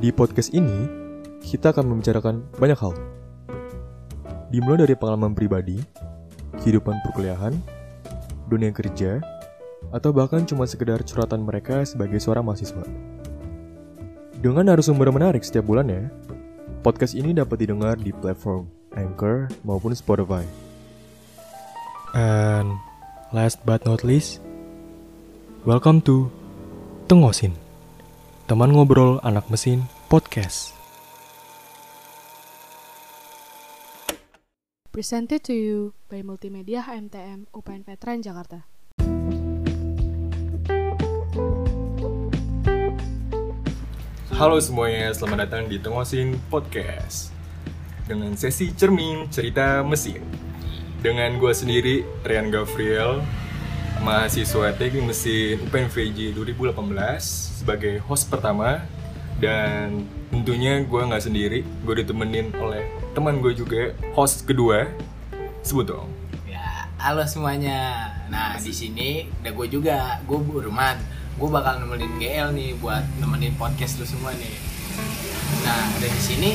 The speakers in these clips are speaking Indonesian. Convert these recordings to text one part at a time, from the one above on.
Di podcast ini, kita akan membicarakan banyak hal. Dimulai dari pengalaman pribadi, kehidupan perkuliahan, dunia kerja, atau bahkan cuma sekedar curhatan mereka sebagai seorang mahasiswa. Dengan narasumber menarik setiap bulannya, podcast ini dapat didengar di platform Anchor maupun Spotify. And last but not least, welcome to Tengosin, teman ngobrol anak mesin podcast. Presented to you by Multimedia HMTM UPN Veteran Jakarta. Halo semuanya, selamat datang di Tengosin Podcast Dengan sesi cermin cerita mesin Dengan gue sendiri, Rian Gavriel Mahasiswa teknik mesin UPN VJ 2018 Sebagai host pertama Dan tentunya gue nggak sendiri Gue ditemenin oleh teman gue juga Host kedua Sebut dong Ya, halo semuanya. Nah, di sini ada gue juga, gue Burman. Gue bakal nemenin GL nih buat nemenin podcast lu semua nih. Nah, ada di sini.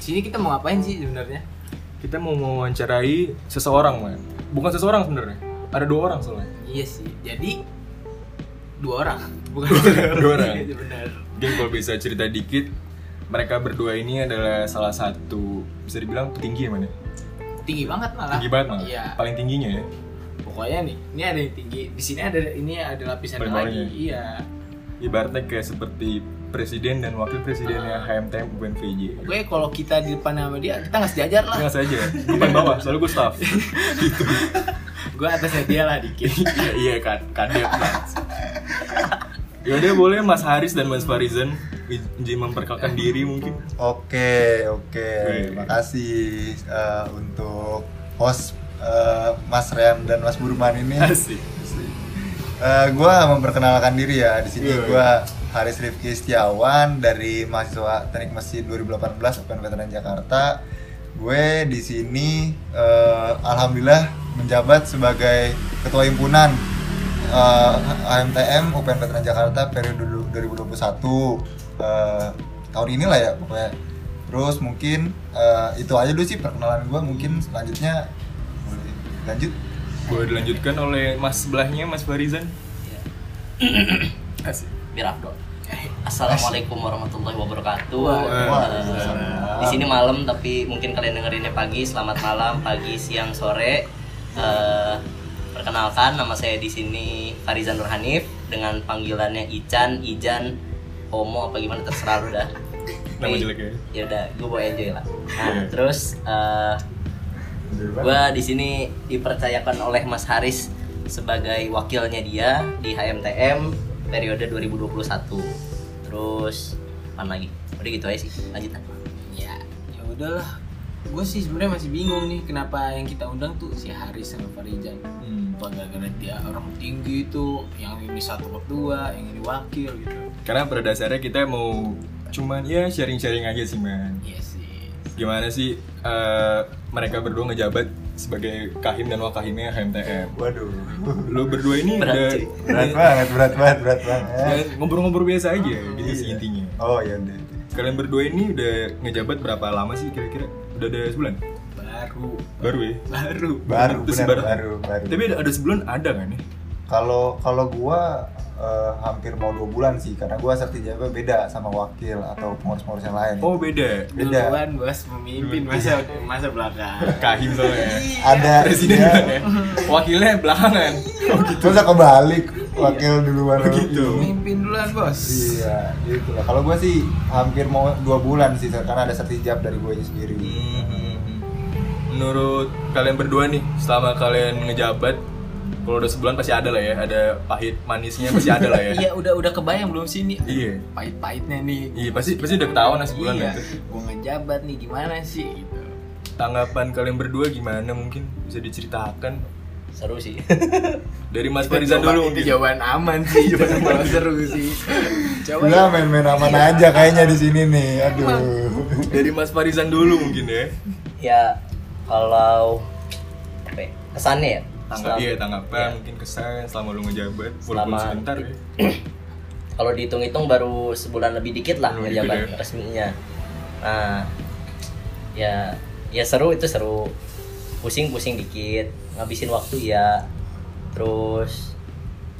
Sini kita mau ngapain sih sebenarnya? Kita mau mewawancarai seseorang man Bukan seseorang sebenarnya Ada dua orang soalnya Iya sih. Jadi dua orang, bukan Dua orang. Iya, benar. Mungkin kalau bisa cerita dikit, mereka berdua ini adalah salah satu bisa dibilang petinggi ya mana? Tinggi banget malah. Tinggi banget malah. Iya. Paling tingginya ya. Pokoknya nih, ini ada yang tinggi. Di sini ada ini ada lapisan Paling lagi. Iya. Ibaratnya kayak seperti presiden dan wakil presidennya Ah. HMTM UPN VJ. Oke, kalau kita di depan sama dia, kita nggak sejajar lah. Enggak saja, gue paling bawah, soalnya gue staff. gitu. Gue atasnya dia lah dikit. iya, iya kan, kadep kan. Yaudah boleh Mas Haris dan Mas Farizan izin memperkenalkan diri mungkin. Oke, oke. Wih. Makasih eh, untuk host eh, Mas Rian dan Mas Burman ini. Asik. Eh, gua memperkenalkan diri ya. Di sini Iya. gua Haris Rifki Setiawan dari mahasiswa Teknik Mesin 2018 UPN Veteran Jakarta. Gue di sini eh, alhamdulillah menjabat sebagai ketua himpunan eh, AMTM UPN Veteran Jakarta periode du- 2021 eh, tahun inilah ya pokoknya. Terus mungkin eh, itu aja dulu sih perkenalan gue. Mungkin selanjutnya boleh lanjut. Boleh dilanjutkan oleh Mas sebelahnya Mas Farizan. Asik. biar Abdul. Assalamualaikum warahmatullahi wabarakatuh. Di sini malam tapi mungkin kalian dengerinnya pagi. Selamat malam, pagi, siang, sore. Eh, perkenalkan nama saya di sini Farizan Nur Hanif dengan panggilannya Ican, Ijan, Homo apa gimana terserah lu dah. Nama Nih, jeleknya. Ya udah, gue mau enjoy lah. Nah, Iya. terus eh, gue di sini dipercayakan oleh Mas Haris sebagai wakilnya dia di HMTM periode 2021 terus apa lagi? Udah gitu aja sih lanjut. Ya ya udahlah. Gue sih sebenarnya masih bingung nih kenapa yang kita undang tuh si Haris sama Farijan Hmm. apa gara-gara dia orang tinggi itu yang ini satu kedua yang ini wakil gitu. Karena pada dasarnya kita mau cuman ya sharing-sharing aja sih man. iya sih. Gimana sih eh, mereka berdua ngejabat sebagai kahim dan wakahimnya HMTM. Waduh. Lu berdua ini Berat, udah berat banget, berat banget, berat ya, banget. ngobrol-ngobrol biasa aja gitu sih Iya. intinya. Oh ya udah. Kalian berdua ini udah ngejabat berapa lama sih kira-kira? Udah ada sebulan? baru Baru ya? baru Baru, benar, baru, baru. Tapi ada, ada sebulan ada kan nih? Kalau kalau gua eh, hampir mau dua bulan sih, karena gua sertijabnya beda sama wakil atau pengurus-pengurus yang lain. Oh beda. Beda. duluan bos memimpin masa masa belakang Kahim soalnya. Ada Presiden ya, kan ya? Wakilnya belakangan. Oh gitu. Masa kebalik wakil duluan. Oh, gitu. memimpin duluan bos Iya, gitu lah. Kalau gua sih hampir mau dua bulan sih, karena ada sertijab dari gue sendiri. Hmm. Menurut kalian berdua nih, selama kalian ngejabat, kalau udah sebulan pasti ada lah ya, ada pahit manisnya pasti ada lah ya. iya udah udah kebayang belum sih nih Iya. pahit-pahitnya nih Iya, pasti pasti udah ketahuan lah sebulan iya. itu. gue ngejabat nih gimana sih gitu Tanggapan kalian berdua gimana mungkin bisa diceritakan seru sih dari Mas Farizan dulu itu mungkin. jawaban aman sih jawaban aman seru sih coba Udah main-main aman aja kayaknya di sini nih. Aduh. Dari Mas Farizan dulu mungkin ya. ya kalau apa ya, kesannya ya Tanggap Selama- iya tanggapan Iya. mungkin kesan selama lu ngejabat walaupun Selama- sebentar. Ya. kalau dihitung-hitung baru sebulan lebih dikit lah Lebih ngejabat dikit ya. resminya. Nah ya ya seru itu seru. Pusing-pusing dikit ngabisin waktu ya terus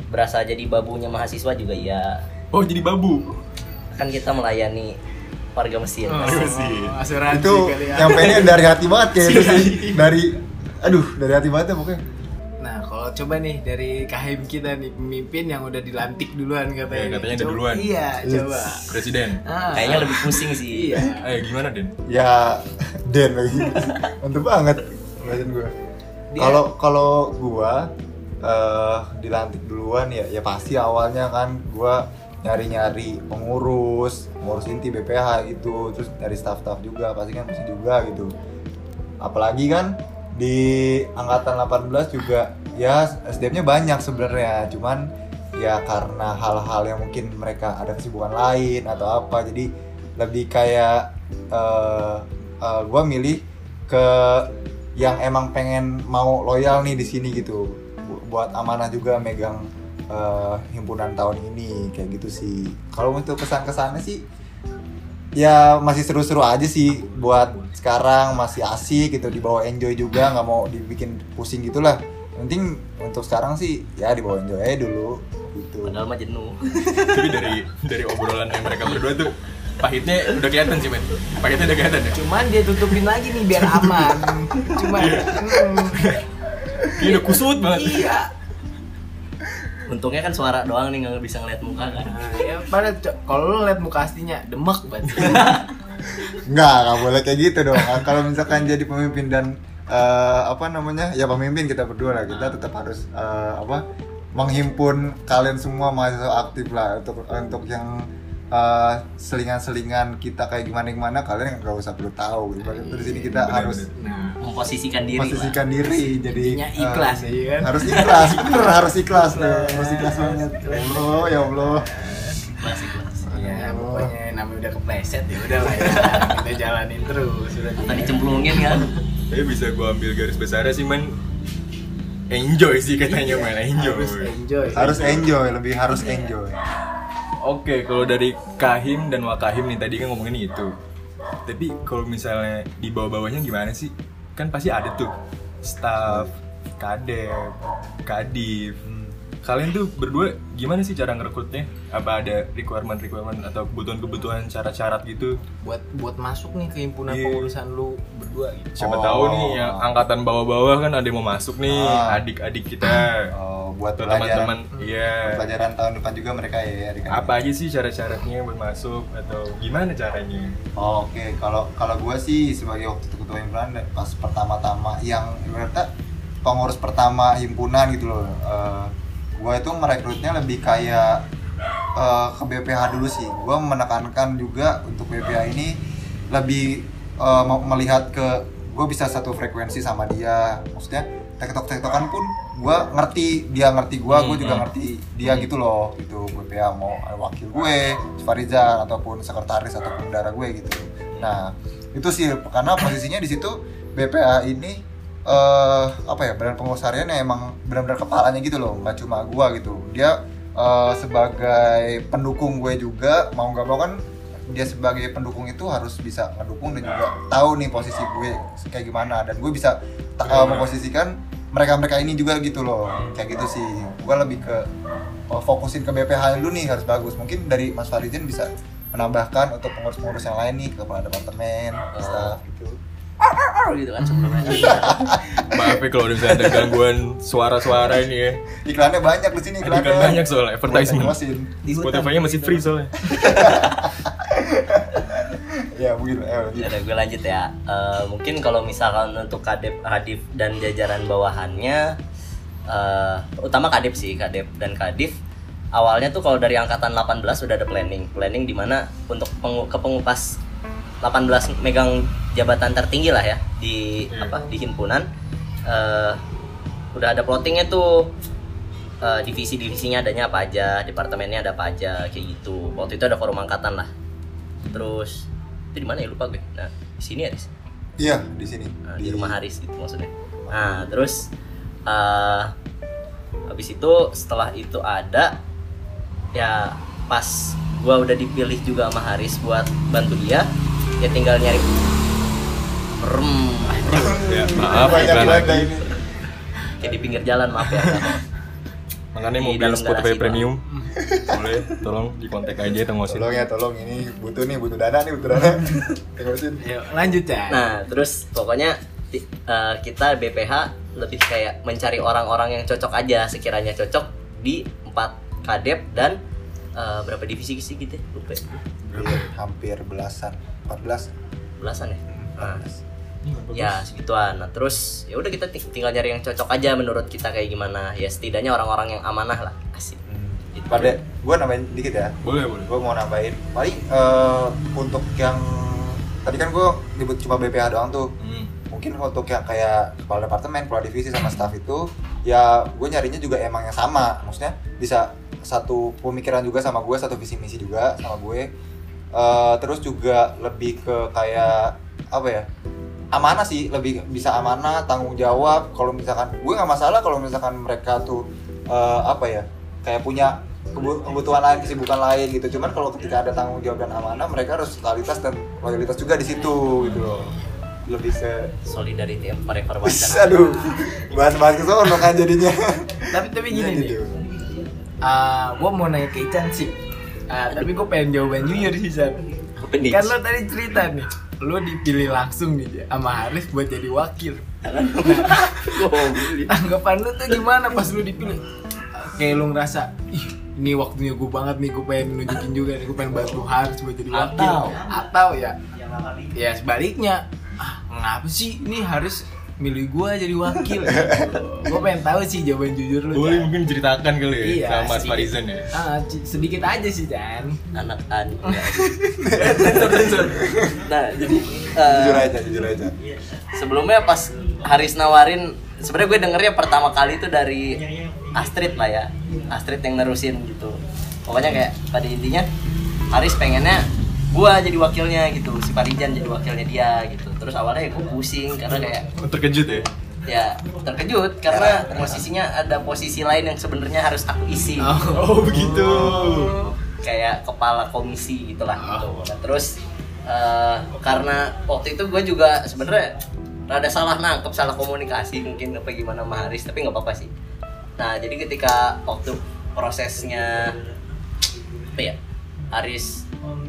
berasa jadi babunya mahasiswa juga ya Oh jadi babu. kan kita melayani warga mesin Oh, asuransi itu kali ya. dari hati banget kayak itu sih dari aduh dari hati banget ya pokoknya coba nih dari kahim kita nih pemimpin yang udah dilantik duluan katanya. Ya, katanya udah duluan. Iya, coba. Presiden. Ah. kayaknya lebih pusing sih Iya. Eh gimana Den? ya Den lagi mantep banget ngeliatin gue kalau kalau gua eh, dilantik duluan ya ya pasti awalnya kan gua nyari-nyari pengurus pengurus inti BPH gitu terus dari staff-staff juga pasti kan mesti juga gitu apalagi kan di angkatan 18 juga ya SDM-nya banyak sebenarnya. Cuman ya karena hal-hal yang mungkin mereka ada kesibukan lain atau apa jadi lebih kayak eh eh, gua milih ke yang emang pengen mau loyal nih di sini gitu. Bu- buat amanah juga megang eh, himpunan tahun ini kayak gitu sih. Kalau untuk kesan-kesannya sih ya masih seru-seru aja sih buat sekarang. Masih asik gitu dibawa enjoy juga nggak mau dibikin pusing gitulah penting untuk sekarang sih ya dibawa enjoy aja dulu gitu padahal mah jenuh Tapi dari dari obrolan yang mereka berdua tuh pahitnya udah kelihatan sih men. Pahitnya udah kelihatan ya. Cuman dia tutupin lagi nih biar aman. Cuman hmm, Ini udah kusut banget. iya. untungnya kan suara doang nih nggak bisa ngeliat muka kan Nah, ya pada kalau lu lihat muka aslinya demek banget. Nggak, nggak boleh kayak gitu dong. Kalau misalkan jadi pemimpin dan eh, apa namanya, ya pemimpin kita berdua lah, kita tetap harus eh, apa menghimpun kalian semua mahasiswa aktif lah untuk untuk yang eh, selingan-selingan kita kayak gimana gimana kalian nggak usah perlu tahu. Ibaratnya di sini kita Bener, harus bener. Nah, memposisikan diri lah. posisikan diri jadi Intinya ikhlas, eh, ya kan? harus ikhlas bener harus ikhlas loh harus ikhlas banget ya Allah ya Allah Klasik, klasik. ya pokoknya namanya udah kepleset ya udah lah ya. Kita jalanin terus udah. tadi cemplungin kan Tapi bisa gua ambil garis besarnya sih men. Enjoy sih katanya men, enjoy. Harus enjoy. harus enjoy lebih harus enjoy Oke, kalau dari Kahim dan Wakahim nih tadi kan ngomongin itu. Tapi kalau misalnya di bawah-bawahnya gimana sih? Kan pasti ada tuh staff, kadep, kadif. Kalian tuh berdua gimana sih cara ngerekrutnya? Apa ada requirement-requirement atau kebutuhan-kebutuhan syarat-syarat gitu? buat buat masuk nih ke himpunan Iya. pengurusan lu berdua gitu. Siapa Oh. tahu nih yang angkatan bawah-bawah kan ada yang mau masuk nih, Ah. adik-adik kita. Oh, buat teman-teman, iya. pelajaran tahun depan juga mereka ya adik-adik. Apa aja sih syarat-syaratnya buat masuk atau gimana caranya? Oh, Oke, kalau kalau gue sih sebagai waktu itu ketua himpunan pas pertama-tama yang ibaratnya pengurus pertama himpunan gitu loh. Gue itu merekrutnya lebih kayak eh, ke BPH dulu sih. Gue menekankan juga untuk BPH ini lebih mau melihat ke gue bisa satu frekuensi sama dia. Maksudnya tektok tektokan pun gue ngerti dia ngerti gue, gue juga Hmm. ngerti dia gitu loh. Gitu BPH mau wakil gue, Farizal ataupun sekretaris ataupun bendara gue gitu. Nah itu sih karena posisinya di situ BPA ini eh apa ya badan pengurus harian yang emang benar-benar kepalanya gitu loh nggak cuma gua gitu. Dia eh, sebagai pendukung gue juga mau nggak mau kan dia sebagai pendukung itu harus bisa ngedukung dan juga tahu nih posisi gue kayak gimana. Dan gue bisa ta- eh, memposisikan mereka-mereka ini juga gitu loh. Kayak gitu sih. Gue lebih ke oh, fokusin ke BPH dulu nih harus bagus. Mungkin dari Mas Farizin bisa menambahkan untuk pengurus-pengurus yang lain nih kepala departemen staff gitu gitu kan sebelumnya Maaf ya kalau misalnya ada gangguan suara-suara ini ya. iklannya banyak di sini iklannya Iklan banyak soal advertisement. Di. Spotify-nya masih free soalnya. ya mungkin eh. Udah gue lanjut ya. Eh, mungkin kalau misalkan untuk kadep, kadif dan jajaran bawahannya, eh utama kadep sih, kadep dan kadif. Awalnya tuh kalau dari angkatan 18 udah ada planning, planning di mana untuk pengu- kepengupas 18 megang jabatan tertinggi lah ya di apa di himpunan. eh udah ada plottingnya tuh eh, divisi-divisinya adanya apa aja, departemennya ada apa aja kayak gitu. Waktu itu ada forum angkatan lah. Terus itu di mana ya lupa gue. Nah, di sini ya, Riz? iya di sini Nah, di rumah Haris gitu maksudnya. Nah, terus eh habis itu setelah itu ada ya pas gua udah dipilih juga sama Haris buat bantu dia ya tinggal nyari rem ya maaf iklan lagi ini. kayak di pinggir jalan maaf ya makanya mobil dalam Spotify premium boleh tolong di kontak aja tengosin Tolong ya, tolong ini butuh nih, butuh dana nih, butuh dana. Tengosin. Yuk, lanjut ya. Nah, terus pokoknya eh, kita BPH lebih kayak mencari orang-orang yang cocok aja sekiranya cocok di empat kadep dan eh, berapa divisi sih gitu? ya? Lupa ya. Iya, hampir belasan, 14. belasan ya. Nah, 14. ya segituan. Nah, terus ya udah kita ting- tinggal nyari yang cocok aja menurut kita kayak gimana. Ya setidaknya orang-orang yang amanah lah. Asik. Hmm. Gitu. Pada gua nambahin dikit ya. boleh boleh Gua mau nambahin paling eh, untuk yang tadi kan gua nyebut cuma BPH doang tuh. Hmm. Mungkin untuk yang kayak kepala departemen, kepala divisi sama staff itu ya gue nyarinya juga emang yang sama. Maksudnya bisa satu pemikiran juga sama gue, satu visi misi juga sama gue. Eh, terus juga lebih ke kayak apa ya? amanah sih lebih bisa amanah tanggung jawab kalau misalkan gue nggak masalah kalau misalkan mereka tuh eh, apa ya kayak punya kebu- kebutuhan lain kesibukan lain gitu cuman kalau ketika ada tanggung jawab dan amanah mereka harus totalitas dan loyalitas juga di situ gitu loh lebih ke Solidarity Wis, Wacana. aduh bahas-bahas ke sono kan jadinya tapi tapi gini Jadi nih. tuh. Ah, gua mau nanya ke Ican sih. Ah, tapi gue pengen jawaban jujur sih, nih? Kan lo tadi cerita nih, lo dipilih langsung nih sama Haris buat jadi wakil. Tanggapan lo tuh gimana pas lo dipilih? Kayak lo ngerasa, ih ini waktunya gue banget nih, gue pengen nunjukin juga nih, gue pengen bantu Haris buat jadi wakil. Atau- Atau ya, ya sebaliknya, ah ngapa sih ini Haris milih gue jadi wakil? gue pengen tahu sih jawaban jujur lo. boleh mungkin ceritakan kali ya Iya, sama Mas sedikit. Farizan ya Ah, c- sedikit aja sih Dan. anak an nah jadi eh, jujur aja jujur aja sebelumnya pas Haris nawarin sebenarnya gue dengernya pertama kali itu dari Astrid lah ya Astrid yang nerusin gitu pokoknya kayak pada intinya Haris pengennya gue jadi wakilnya gitu si Parijan jadi wakilnya dia gitu terus awalnya ya gue pusing karena kayak Oh, terkejut ya ya terkejut karena posisinya ada posisi lain yang sebenarnya harus aku isi oh begitu kayak kepala komisi gitulah gitu. Nah, terus eh, karena waktu itu gue juga sebenarnya rada salah nangkep, salah komunikasi mungkin apa gimana sama Haris, tapi nggak apa-apa sih. Nah, jadi ketika waktu prosesnya apa ya? Haris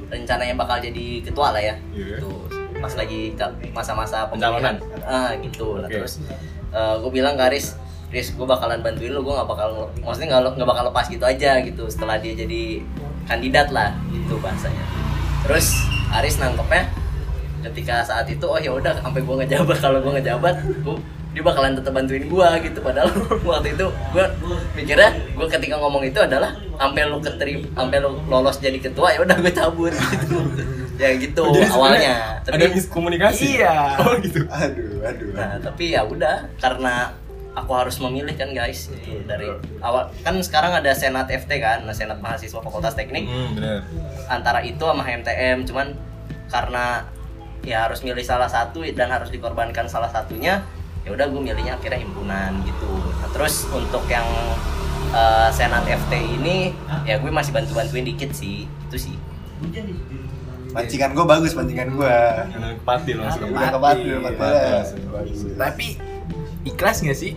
rencananya bakal jadi ketua lah ya. Iya. Gitu. Pas lagi masa-masa Pencalonan. pemilihan. Ah, gitu. Oke. terus gue bilang ke Haris, Riz, gue bakalan bantuin lu, gue gak bakal, maksudnya gak, nggak bakal lepas gitu aja gitu setelah dia jadi kandidat lah gitu bahasanya. Terus Haris nangkepnya ketika saat itu oh ya udah sampai gue ngejabat kalau gue ngejabat gua, dia bakalan tetap bantuin gue gitu. Padahal waktu itu gue mikirnya gue ketika ngomong itu adalah sampai lu keterima sampai lu lolos jadi ketua ya udah gue cabut gitu. Ya gitu Oh, jadi awalnya. sebenarnya ada miskomunikasi? Iya. oh gitu. Aduh aduh Nah, tapi ya udah karena aku harus memilih kan guys gitu. Dari awal kan sekarang ada senat FT kan, nah senat mahasiswa Fakultas Teknik. Hmm, bener. Antara itu sama HMTM cuman karena ya harus milih salah satu dan harus dikorbankan salah satunya ya udah gue milihnya akhirnya himpunan gitu. Nah, terus untuk yang eh, senat FT ini ya gue masih bantu bantuin dikit sih. Itu sih. Pancingan gue bagus pancingan gue kepati langsung udah kepat udah kepat Kepatil. bagus. Tapi ikhlas gak sih?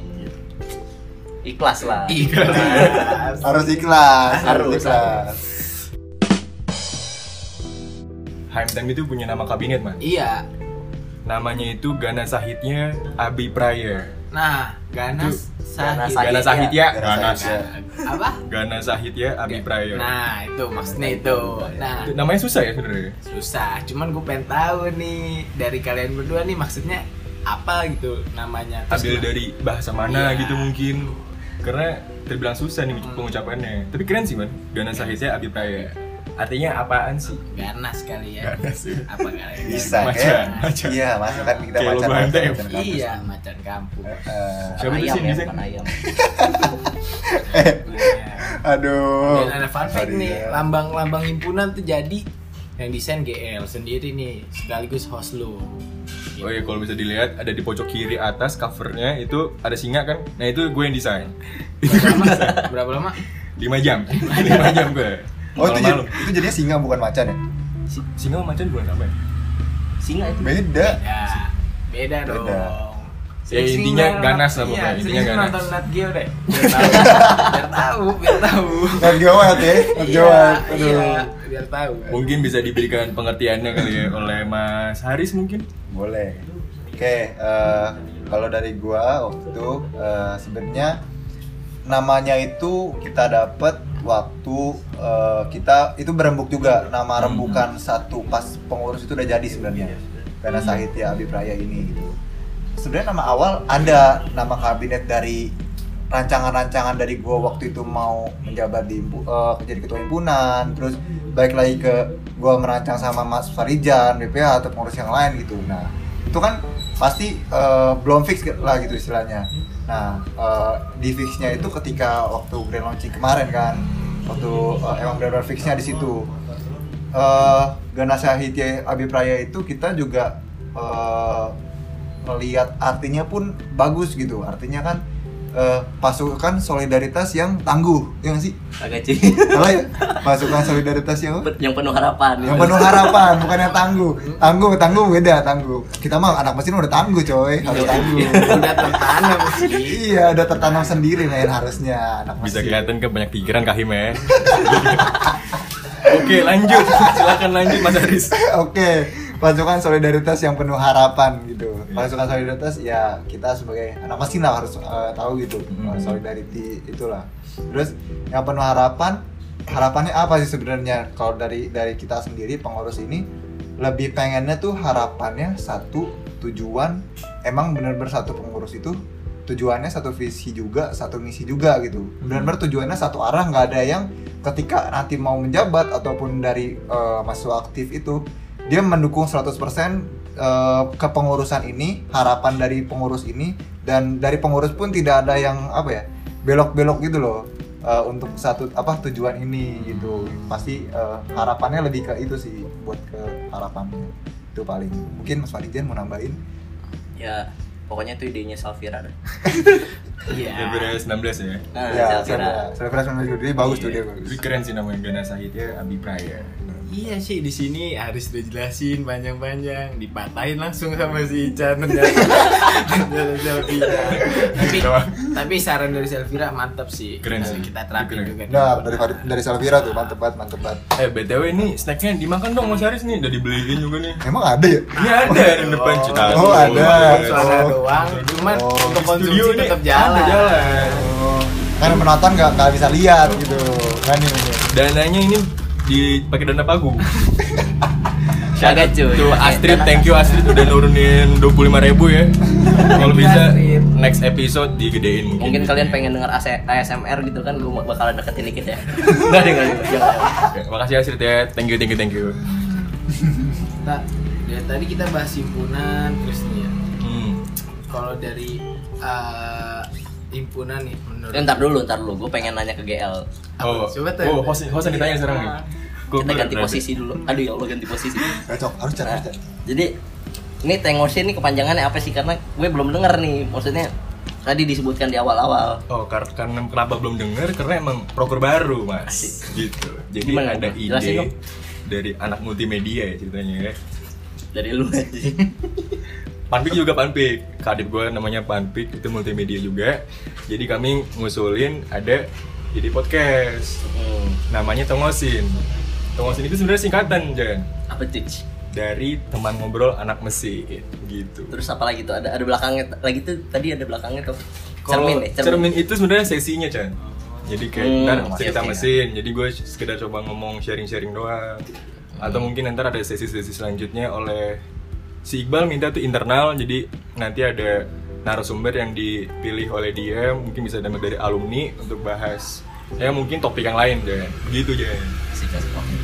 ikhlas lah. Ikhlas. harus ikhlas harus ikhlas. HMTM itu punya nama kabinet man. Iya. Namanya itu Gana Sahitnya Abi Praya Nah, Ganas Ganas Sahid. Gana Sahitya Gana Ganas Sahitya. Apa? Gana Sahitya Abi Praya Nah, itu maksudnya itu. Nah, Itu namanya susah ya sebenarnya susah. Cuman gue pengen tahu nih dari kalian berdua nih maksudnya apa gitu namanya. Ambil dari bahasa mana Iya. gitu mungkin karena terbilang susah nih pengucapannya tapi keren sih man Gana Sahitya Abi Praya artinya apaan sih Ganas kali ya. Ganas ya. Apa kali? bisa Macan, macan. iya masuk kan kita macan macan, macan kampus. Iya, macan kampung. Eh, Siapa tuh ayam sih ya bukan ayam Iya. aduh Dan ada fun fact nih, Farizal. lambang-lambang himpunan tuh jadi yang desain GL sendiri nih, sekaligus host lo. Oh iya kalau bisa dilihat ada di pojok kiri atas covernya itu ada singa kan Nah itu gue yang desain Berapa lama? Berapa lama? 5 jam 5 jam gue Oh itu, jadi- itu jadinya singa bukan macan ya? Si- Singa sama macan bukan sama ya? Singa itu. Beda. Ya, beda dong. Beda. Ya, intinya ganas lah pokoknya, Iya, intinya ganas. nonton Nat Geo deh. Biar tahu, biar tahu, biar tahu. Nat Gawat ya, Nat Iya, Gawat. Aduh. iya, biar tahu. Mungkin bisa diberikan pengertiannya kali ya oleh Mas Haris mungkin. Boleh. Oke, eh, kalau dari gua waktu itu eh, sebenarnya namanya itu kita dapat waktu eh, kita itu berembuk juga. Nama Hmm. rembukan satu pas pengurus itu udah jadi sebenarnya. Karena Sahitya Abipraya ini gitu. Sebenarnya nama awal ada. Nama kabinet dari rancangan-rancangan dari gua waktu itu mau menjabat di eh, jadi ketua himpunan. Terus balik lagi ke gua merancang sama Mas Farijan BPH atau pengurus yang lain gitu. Nah itu kan pasti eh, belum fix lah gitu istilahnya nah eh, di fixnya itu ketika waktu grand launching kemarin kan waktu eh, emang benar-benar fixnya di situ. Eh Ganasa Hitya Abipraya itu kita juga eh, melihat artinya pun bagus gitu. Artinya kan eh, pasukan solidaritas yang tangguh ya nggak sih Agak sih. Salah ya pasukan solidaritas yang yang penuh harapan. yang gitu. penuh harapan bukan yang tangguh tangguh tangguh beda tangguh kita mah anak mesin udah tangguh coy harus tangguh Udah tertanam sih. iya udah tertanam sendiri men harusnya anak Bisa mesin kelihatan kan banyak pikiran Kahim ya. Oke, lanjut. Silakan lanjut Mas Haris. Oke, pasukan solidaritas yang penuh harapan gitu. Pasukan solidaritas ya kita sebagai anak mesin lah harus eh, tahu gitu. Hmm. eh, solidarity itulah. Terus yang penuh harapan, harapannya apa sih sebenarnya? Kalau dari dari kita sendiri pengurus ini lebih pengennya tuh harapannya satu tujuan. Emang bener-bener satu pengurus itu tujuannya satu visi juga satu misi juga gitu. Benar-benar tujuannya satu arah nggak ada yang ketika nanti mau menjabat ataupun dari eh, mahasiswa aktif itu dia mendukung 100% eh, kepengurusan ini harapan dari pengurus ini dan dari pengurus pun tidak ada yang apa ya belok-belok gitu loh eh, untuk satu apa tujuan ini gitu pasti eh, harapannya lebih ke itu sih buat ke harapannya itu paling mungkin Mas Fadijan mau nambahin Ya, pokoknya itu idenya Salvira deh. Iya. 2019 ya. Nah, ya Salvira. selebrasi dia bagus tuh dia Iya. bagus Tapi keren sih namanya Gana Sahitya Abi Praya. Iya sih di sini udah jelasin panjang-panjang, dipatahin langsung sama si Ican dan dari Selvira. Tapi tapi saran dari Selvira mantap sih. Keren kita, sih. Kita terapin Keren. juga. Nah, himpunan. dari dari Salvira tuh mantep banget, mantep banget. Eh BTW ini snacknya dimakan dong Mas Haris nih, udah dibeliin juga nih. Emang ada ya? Ini ada di depan Oh, cita. oh, ada. Suara Oh. doang, cuman Oh. untuk Studio konsumsi ini tetap jalan. jalan. Oh, kan penonton nggak nggak bisa lihat gitu, kan ini. Dananya ini dipakai dana pagu. Kagak cuy. Tuh Astrid, thank you Astrid udah nurunin 25 ribu ya. Kalau bisa next episode digedein mungkin. Mungkin kalian pengen denger ASMR gitu kan, gue bakalan deketin dikit ya. Enggak deh. Jangan. Oke, makasih Astrid ya. Thank you, thank you, thank you. Nah, dari tadi kita bahas himpunan terus nih ya. Hmm. Kalau dari eh, himpunan nih menurut Eh, ntar dulu, ntar dulu. Gue pengen nanya ke GL. Oh, Coba tuh. oh host, host yang ditanya sekarang nih. Gua- Kita ganti posisi dulu. Aduh ya Allah ganti posisi. Cocok, harus cari, Nah, harus cari. jadi ini Tengosin nih kepanjangannya apa sih? Karena gue belum denger nih. Maksudnya tadi disebutkan di awal-awal. Oh, kar- karena kenapa belum denger? Karena emang proker baru, Mas. Gitu. Jadi Gimana, ada? Jelasin ide dong. dari anak multimedia ya ceritanya ya. Dari lu aja. Panpik juga Panpik. Kadip gue namanya Panpik, itu multimedia juga. Jadi kami ngusulin ada jadi podcast. Hmm. Namanya Tongosin. Tongosin itu sebenarnya singkatan, Jan. Apa tuh? Dari teman ngobrol anak mesin gitu. Terus apa lagi tuh? Ada ada belakangnya lagi tuh tadi ada belakangnya tuh. Cermin deh, cermin. itu sebenarnya sesinya, Chan. Jadi kayak Hmm, ntar cerita oke. mesin. Jadi gue sekedar coba ngomong sharing-sharing doang. Atau Hmm. mungkin ntar ada sesi-sesi selanjutnya oleh si Iqbal minta tuh internal. Jadi nanti ada narasumber yang dipilih oleh dia. Mungkin bisa dapat dari alumni untuk bahas ya mungkin topik yang lain deh. Oke, oke.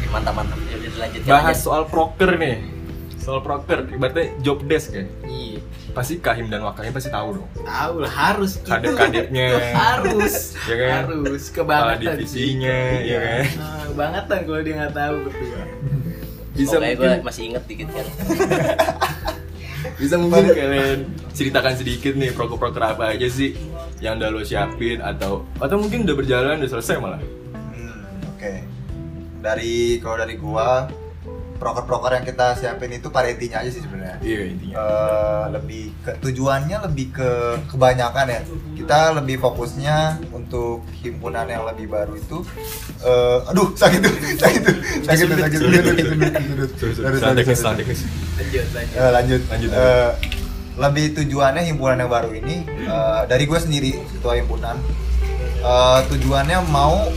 mantap mantap. Ya dilanjutin Bahas aja. soal proker nih. Soal proker, ibaratnya job desk ya. Iya. Pasti Kahim dan Wakahim pasti tahu dong. Tahu lah harus itu. Kadep-kadepnya. harus Ya kan? harus Kepala kebangetan divisinya, sih. ya kan? Nah, kebangetan kalau dia nggak tahu berdua Bisa gue mungkin masih inget dikit kan. bisa mungkin kalian ceritakan sedikit nih proker-proker apa aja sih yang udah lo siapin atau atau mungkin udah berjalan udah selesai malah Hmm, Oke. dari kalau dari gua proker-proker yang kita siapin itu pada intinya aja sih sebenarnya. Iya intinya. Eh, lebih ke tujuannya lebih ke kebanyakan ya. Kita lebih fokusnya untuk himpunan yang lebih baru itu eh, aduh sakit tuh sakit tuh sakit tuh sakit tuh sakit tuh, sakit tuh. Salah teknis. lanjut lanjut. Eh, lanjut. Lanjut, Eh, lebih tujuannya himpunan yang baru ini eh, dari gue sendiri ketua himpunan. Eh, tujuannya mau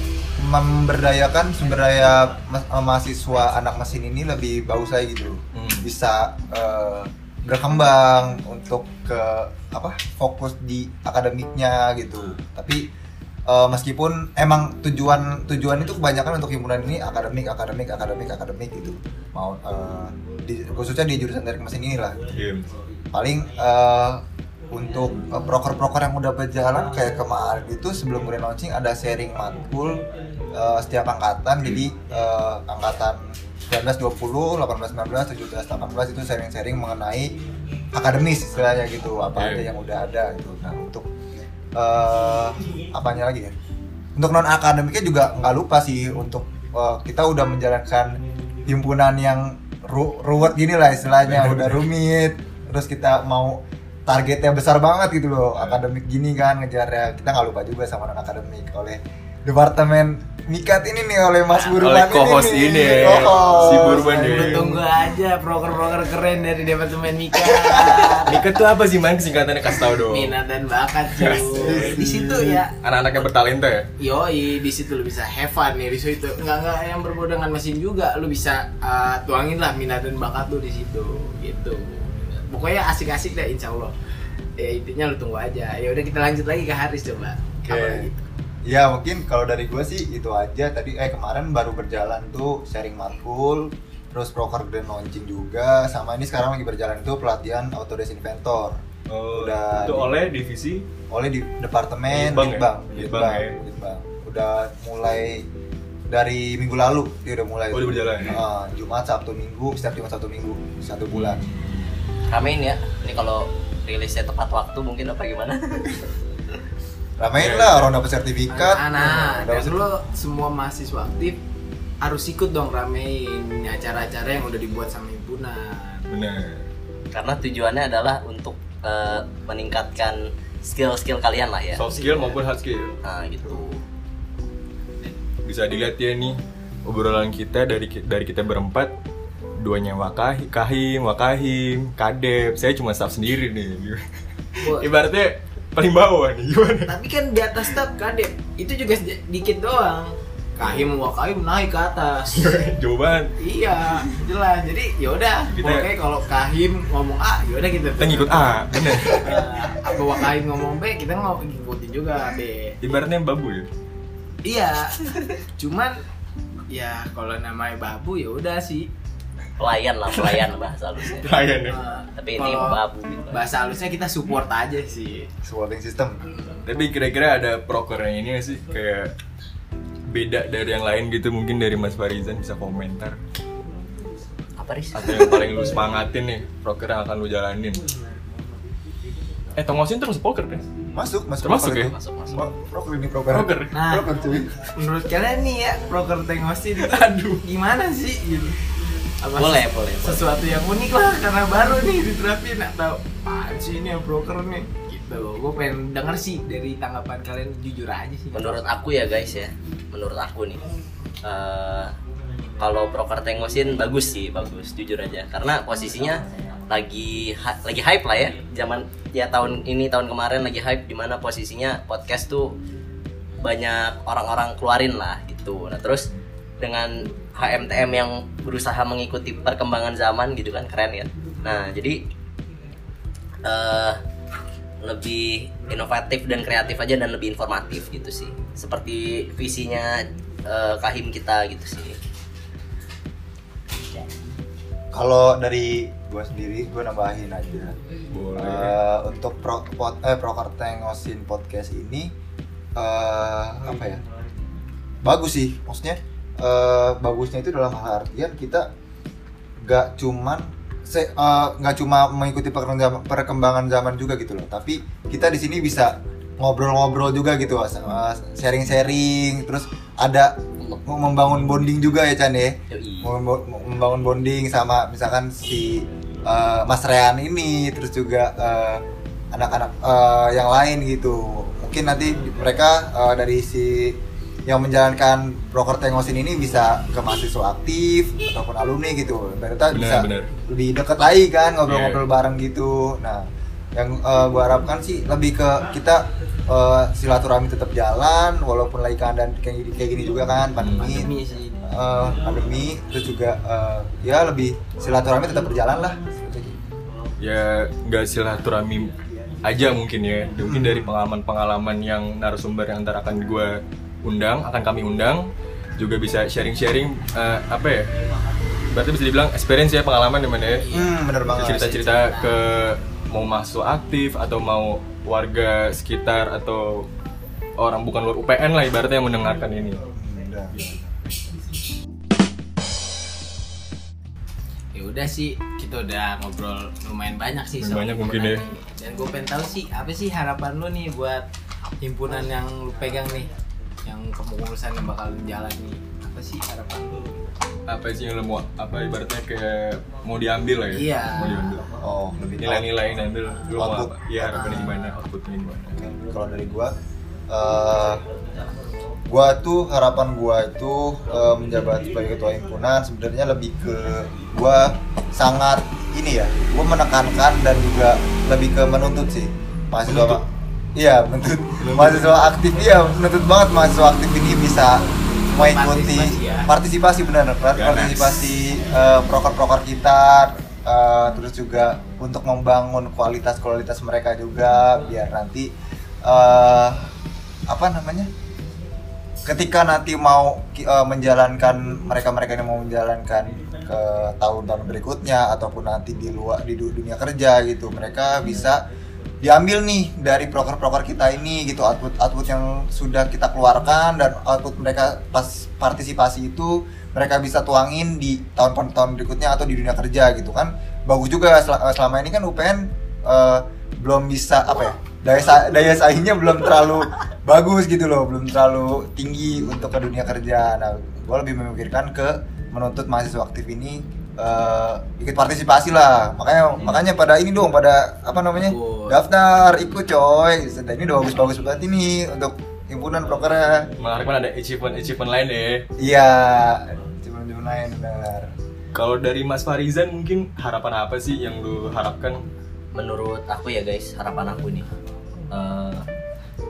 memberdayakan sumber daya ma- eh, mahasiswa anak mesin ini lebih bagus lagi gitu Hmm. bisa eh, berkembang untuk ke apa fokus di akademiknya gitu tapi eh, meskipun emang tujuan tujuan itu kebanyakan untuk himpunan ini akademik akademik akademik akademik gitu mau eh, di- khususnya di jurusan teknik mesin inilah Iya. paling eh, untuk proker-proker yang udah berjalan kayak kemarin itu sebelum grand launching ada sharing matkul eh, setiap angkatan jadi eh, angkatan 19 20 18 19 17 18 itu sharing-sharing mengenai akademis istilahnya gitu apa Iya. aja yang udah ada gitu. Nah untuk eh apanya lagi ya? Untuk non akademiknya juga nggak lupa sih untuk eh, kita udah menjalankan himpunan yang ru ruwet gini lah istilahnya udah rumit terus kita mau targetnya besar banget gitu loh akademik gini kan ngejarnya. Kita nggak lupa juga sama non akademik oleh departemen mikat ini nih oleh Mas Burman Oleh co-host nih. ini, Co-host. si Burman Lu nih. tunggu aja proker-proker keren dari departemen Mika. Mika tuh apa sih man kesingkatannya kasih tau dong. Minat dan bakat cuy. Di situ ya Anak-anak yang bertalenta ya. Yoi, di situ lu bisa have fun nih di situ. Enggak enggak yang berbau dengan mesin juga, lu bisa uh, tuangin lah minat dan bakat lu di situ gitu. Pokoknya asik-asik deh insya Allah. Ya intinya lu tunggu aja. Ya udah kita lanjut lagi ke Haris coba. Oke. Apa lagi? Ya mungkin kalau dari gue sih itu aja tadi eh kemarin baru berjalan tuh sharing matkul terus proker grand launching juga sama ini sekarang lagi berjalan itu pelatihan Autodesk Inventor Oh, Udah itu di- oleh divisi oleh di departemen Litbang ya? Litbang Litbang Litbang, ya? Litbang. udah mulai dari minggu lalu dia udah mulai Oh, udah berjalan ya? Ah, Jumat Sabtu Minggu setiap Jumat Sabtu Minggu satu bulan Ramein ya. Ini kalau rilisnya tepat waktu mungkin apa gimana? ramein Iya, lah iya. orang dapat sertifikat Nah, dapat dan lu semua mahasiswa aktif harus ikut dong ramein acara-acara yang udah dibuat sama himpunan. bener Karena tujuannya adalah untuk eh, meningkatkan skill-skill kalian lah ya. soft skill maupun hard skill Nah, gitu. bisa dilihat ya nih obrolan kita dari dari kita berempat duanya wakahi kahim wakahim kadep saya cuma staff sendiri nih ibaratnya paling bawah nih gimana Tapi kan di atas tab kadep itu juga dikit doang. Kahim wa kahim naik ke atas. jauh banget iya, jelas. Jadi yaudah, Kita- pokoknya kalau kahim ngomong A, yaudah kita kita ngikut A bener Nah, apa wa kahim ngomong B, kita ngomong ngikutin juga B. ibaratnya babu ya Iya. Cuman ya kalau namanya babu ya udah sih. Pelayan lah, pelayan bahasa halusnya. Layan ya Eh, Tapi ini babu gitu. Bahasa halusnya kita support aja sih. supporting system tapi kira-kira ada proker yang ini nggak sih kayak beda dari yang lain gitu mungkin dari Mas Farizan bisa komentar Apa Riz? atau yang paling lu semangatin nih proker yang akan lu jalanin eh Tongosin terus poker deh masuk masuk Termasuk proker ya? Masuk, masuk. Pro- proker ini proker Proker. Nah. proker cuy Menurut kalian nih ya, proker tengosin itu aduh gimana sih gitu? Apa Boleh, ses- boleh, boleh. Sesuatu yang unik lah karena baru nih diterapin atau apaan sih ini yang broker nih gitu. Gue pengen denger sih dari tanggapan kalian jujur aja sih. Menurut aku ya guys ya, menurut aku nih, eh, kalau proker tengosin bagus sih, bagus jujur aja. Karena posisinya lagi lagi hype lah ya, zaman ya tahun ini tahun kemarin lagi hype di mana posisinya podcast tuh banyak orang-orang keluarin lah gitu. Nah terus dengan HMTM yang berusaha mengikuti perkembangan zaman gitu kan keren ya. Nah jadi eh lebih inovatif dan kreatif aja dan lebih informatif gitu sih. Seperti visinya eh, kahim kita gitu sih. Kalau dari gua sendiri gua nambahin aja. Boleh. Eh, untuk pro, pod, eh, proker tengosin podcast ini eh apa ya? Bagus sih maksudnya eh, bagusnya itu dalam hal artian kita gak cuman se- eh, nggak cuma mengikuti perkembangan, zaman juga gitu loh. Tapi kita di sini bisa ngobrol-ngobrol juga gitu sharing-sharing. Terus ada membangun bonding juga ya Chan ya? Membangun bonding sama misalkan si eh, Mas Rehan ini terus juga anak-anak eh, yang lain gitu. Mungkin nanti mereka eh, dari si yang menjalankan proker tengosin ini bisa ke mahasiswa aktif ataupun alumni gitu. Berarti bisa benar. lebih deket lagi kan ngobrol-ngobrol Iya. bareng gitu. Nah yang eh, gua harapkan sih lebih ke kita eh, silaturahmi tetap jalan walaupun lagi keadaan kayak gini, kayak gini juga kan pandemi. Pandemi sih. eh, pandemi terus juga eh, ya lebih silaturahmi tetap berjalan lah ya nggak silaturahmi aja mungkin ya. Mungkin dari pengalaman-pengalaman yang narasumber yang ntar akan gue undang akan kami undang. Juga bisa sharing-sharing eh, apa ya? Berarti bisa dibilang experience ya pengalaman di mana ya hmm bener banget. Cerita-cerita ke mau masuk aktif atau mau warga sekitar atau orang bukan luar UPN lah ibaratnya yang mendengarkan ini. Ya udah sih kita udah ngobrol lumayan banyak sih soal Banyak mungkin ya. dan gue pengen tahu sih apa sih harapan lu nih buat himpunan yang lu pegang nih yang kepengurusan yang bakal jalan nih apa sih harapan lu? Apa sih yang lo mau apa ibaratnya kayak mau diambil lah ya? Iya. mau diambil. Oh lebih nilai-nilai yang diambil lo mau apa? Ya harapannya gimana? Outputnya gimana? Kalau dari gua eh gua tuh harapan gua itu eh, menjabat sebagai ketua himpunan sebenarnya lebih ke gua sangat ini ya gua menekankan dan juga lebih ke menuntut sih. Mahasiswa Menuntut? Iya menuntut mahasiswa aktif. Iya menuntut banget mahasiswa aktif ini bisa mengikuti Partisipasi ya. partisipasi benar partisipasi eh, proker-proker kita eh, terus juga untuk membangun kualitas-kualitas mereka juga biar nanti eh, apa namanya ketika nanti mau eh, menjalankan mereka-mereka yang mau menjalankan ke tahun-tahun berikutnya ataupun nanti di luar di du- dunia kerja gitu mereka bisa diambil nih dari proker-proker kita ini gitu output output yang sudah kita keluarkan dan output mereka pas partisipasi itu mereka bisa tuangin di tahun-tahun berikutnya atau di dunia kerja gitu kan. Bagus juga sel- selama ini kan UPN eh, belum bisa apa ya daya sa- daya saingnya belum terlalu bagus gitu loh belum terlalu tinggi untuk ke dunia kerja. Nah gue lebih memikirkan ke menuntut mahasiswa aktif ini eh, ikut partisipasi lah. Makanya makanya pada ini dong pada apa namanya Ikut. daftar ikut coy. Sudah, ini udah bagus-bagus banget ini untuk himpunan prokernya. Mengharapkan ada achievement achievement lain deh iya cuma-cuma lain benar. Kalau dari Mas Farizan mungkin harapan apa sih yang lu harapkan? Menurut aku ya guys harapan aku nih. Eh,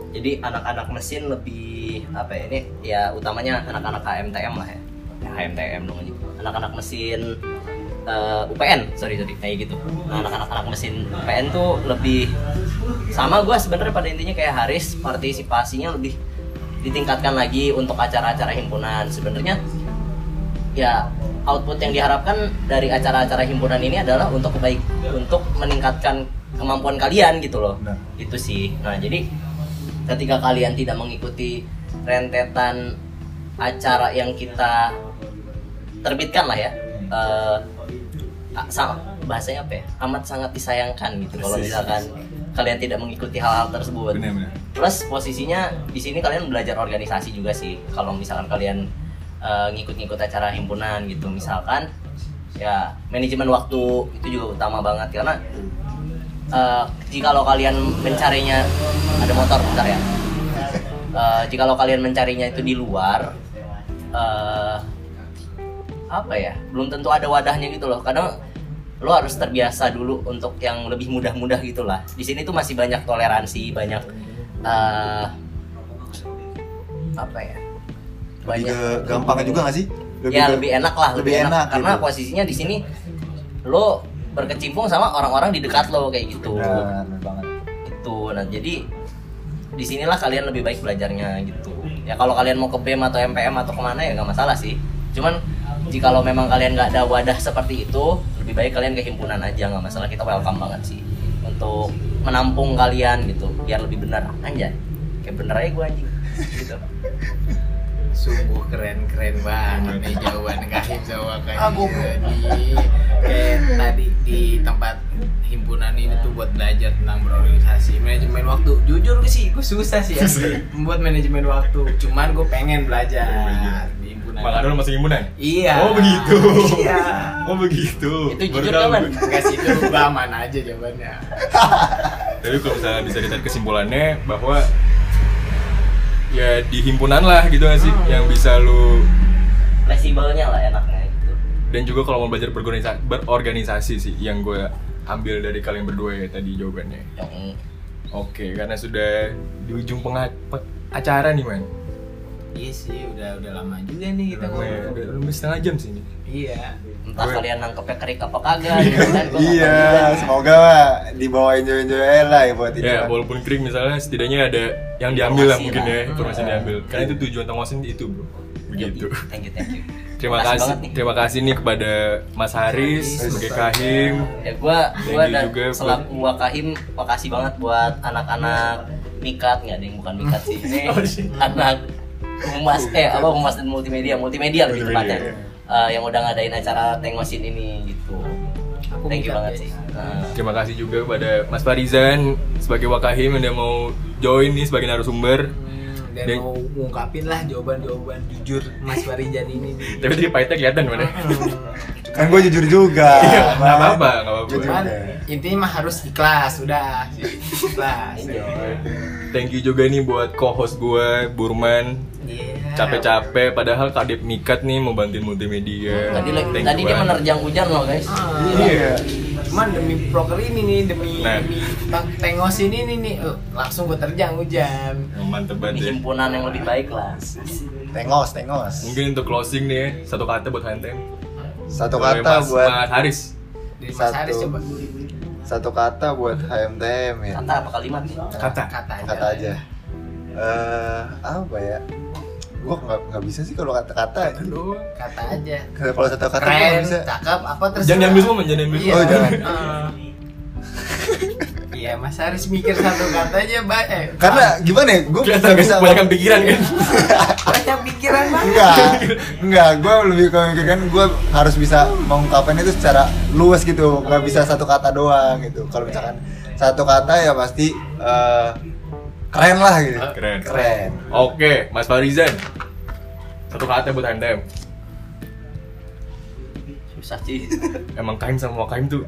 jadi anak-anak mesin lebih apa ya ini ya utamanya anak-anak HMTM lah ya, ya HMTM namanya anak-anak mesin eh, UPN sorry sorry kayak gitu. Nah, anak-anak anak mesin UPN tuh lebih sama gue sebenarnya pada intinya kayak Haris partisipasinya lebih ditingkatkan lagi untuk acara-acara himpunan. Sebenarnya ya output yang diharapkan dari acara-acara himpunan ini adalah untuk kebaik untuk meningkatkan kemampuan kalian gitu loh. Benar. itu sih. Nah jadi ketika kalian tidak mengikuti rentetan acara yang kita terbitkan lah ya a- sama bahasanya apa ya? Amat sangat disayangkan gitu kalau misalkan kalian tidak mengikuti hal-hal tersebut. Benar-benar plus posisinya di sini kalian belajar organisasi juga sih. Kalau misalkan kalian eh, ngikut-ngikut acara himpunan gitu misalkan ya manajemen waktu itu juga utama banget. Karena eh, jikalau kalian mencarinya ada motor bentar ya. Eh, jikalau kalian mencarinya itu di luar eh, apa ya belum tentu ada wadahnya gitu loh. Kadang lo harus terbiasa dulu untuk yang lebih mudah-mudah gitulah di sini tuh masih banyak toleransi banyak eh, apa ya lebih ke gampang juga gak sih? Ya ke- lebih enak lah lebih enak. karena gitu. posisinya di sini lo berkecimpung sama orang-orang di dekat lo kayak gitu. Benar banget. Itu nah jadi di sinilah kalian lebih baik belajarnya gitu. Ya kalau kalian mau ke BEM atau MPM atau ke mana ya nggak masalah sih. Cuman jika lo memang kalian nggak ada wadah seperti itu lebih baik kalian ke himpunan aja nggak masalah. Kita welcome banget sih untuk menampung kalian gitu biar lebih benar. Anjay kayak bener aja gue anjing gitu. Sungguh keren keren banget nih jawaban Kahim sama kayak di kayak tadi di tempat himpunan ini tuh buat belajar tentang berorganisasi manajemen waktu. Jujur gue sih gue susah sih ya membuat manajemen waktu. Cuman gue pengen belajar Nah. Bang Arul masuk himpunan? Iya. Oh begitu. Iya. Oh begitu. Itu jujur gue. Enggak sih itu aman aja jawabannya. Tapi kalau misalnya bisa ditarik kesimpulannya bahwa ya di himpunan lah gitu gak sih yang bisa lu Fleksibelnya lah enaknya gitu. dan juga kalau mau belajar berorganisasi, berorganisasi sih yang gue ambil dari kalian berdua ya tadi jawabannya. Yang Oke, karena sudah di ujung penga- pe- acara nih man. Iya sih, udah udah lama juga nih kita Udah, ngobrol. udah lebih setengah jam sih ini. Iya. entah Gue- kalian nangkepnya kerik apa kagak gitu kan. Iya, semoga lah dibawa enjoy-enjoy lah ya buat itu. Ya, walaupun kering misalnya setidaknya ada yang diambil lah mungkin ya, informasi yang diambil. Karena itu tujuan Tangosin itu, Bro. Begitu. Thank you, thank you. Terima kasih, terima kasih nih kepada Mas Haris sebagai Kahim. Ya gua gua dan juga selaku Wakahim makasih banget buat anak-anak Mikat nggak ada yang bukan Mikat sih. Ini Oh, anak humas eh apa humas dan multimedia multimedia lebih tepatnya ya. Eh, yang udah ngadain acara tengosin ini gitu. Aku Thank you banget sih. Nah, Terima kasih juga kepada Mas Farizan sebagai Wakahim yang udah mau join nih sebagai narasumber. Hmm, dan Dan- mau ngungkapin lah jawaban-jawaban jujur Mas Farijan ini nih. Tapi tadi pahitnya kelihatan mana? Kan gue jujur juga. Iya, nggak apa-apa, nggak apa-apa. Jujur Cuman intinya mah harus ikhlas, udah. Ikhlas. Thank you juga nih buat co-host gue, Burman. Iya. Capek-capek, padahal Kadep Mikat nih mau bantuin multimedia. tadi Thank tadi you dia menerjang hujan loh guys. Ah, Iya. Cuman demi proker ini nih, demi Nah. demi tengos ini nih nih, eh, langsung gue terjang hujan. Mantep banget ya. himpunan yang lebih baik lah. Tengos, tengos. Mungkin untuk closing nih, satu kata buat Hantem. Satu kata Mas, buat Mas Haris. Dari Mas Satu. Haris coba. satu kata buat HMTM ya. Kata apa kalimat nih? Kata. Kata aja. Kata aja. Eh, apa ya? Gua nggak nggak bisa sih kalau kata-kata. Kata aja. Kalau satu kata gua Keren, nggak bisa. cakep, apa terus? Jangan diambil semua, jangan diambil Iya. Oh, jangan. Iya, Mas Haris mikir satu kata aja, Mbak. Eh, Karena gimana ya? Gue Kelihatan guys, banyak pikiran kan. banyak pikiran banget. Enggak, enggak. Gue lebih ke memikirkan gue harus bisa mengungkapkan itu secara luas gitu. Nggak bisa satu kata doang gitu. Kalau misalkan satu kata ya pasti eh, keren lah gitu. Keren. Keren. Oke, Mas Farizan. Satu kata buat Hantem. Susah sih. Emang Kaim sama Wakaim tuh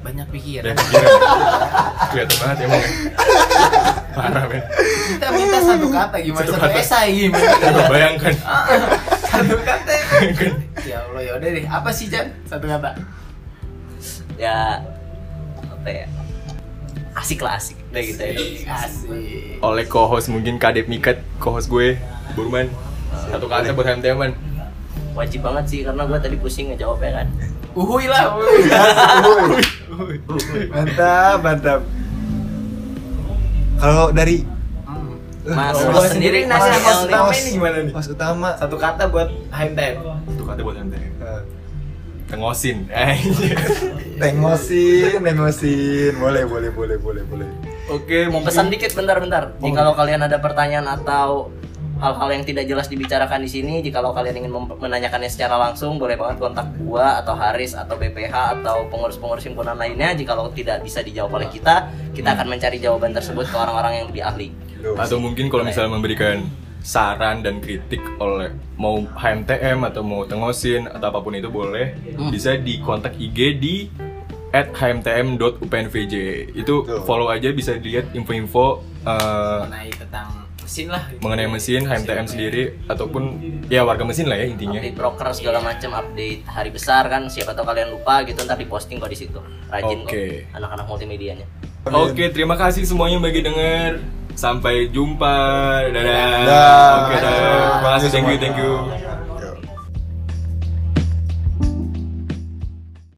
Banyak pikiran. pikiran. Kelihatan banget emang. ya. Parah men. Kita minta satu kata gimana Satu satu, kata. esai gimana? Coba bayangkan. satu kata. ya Allah ya udah deh. Apa sih, Jan? Satu kata. Ya apa ya? Asik lah asik. Udah gitu ya. Asik. Oleh co-host mungkin Kadep Mikat, co-host gue, Burman. Satu kata buat Hantem man. Wajib banget sih karena gue tadi pusing ngejawabnya kan. Uhuy lah. uhuy. Mantap, mantap. Kalau dari Hmm. Mas, Oh, mas sendiri nanya mas utama Mas. ini gimana nih? Mas utama. Satu kata buat HMTM. Satu kata buat. Eh, Tengosin. Eh. Tengosin, tengosin. Boleh, boleh, boleh, boleh, boleh. Oke, Mau mungkin- pesan dikit bentar-bentar. Oh. Jika kalian ada pertanyaan atau hal-hal yang tidak jelas dibicarakan di sini, jika kalian ingin menanyakannya secara langsung, boleh banget kontak gua atau Haris atau BPH atau pengurus-pengurus himpunan lainnya. Jika tidak bisa dijawab oleh kita, kita akan mencari jawaban tersebut ke orang-orang yang lebih ahli. Duh. atau mungkin kalau misalnya memberikan saran dan kritik oleh mau HMTM atau mau tengosin atau apa pun itu boleh Hmm. bisa di kontak IG di at hmtm.upnvj itu Betul. follow aja bisa dilihat info-info uh, Mengenai tentang mesin lah. mengenai mesin HMTM sendiri ataupun ya warga mesin lah ya intinya Update broker segala macam, update hari besar kan. Siapa tahu kalian lupa gitu ntar diposting kok di situ. Rajin Oke. kok anak-anak multimedianya. Oke, terima kasih semuanya bagi denger. Sampai jumpa. Dadah. Dah. Oke, dah. Terima kasih. Thank you, thank you.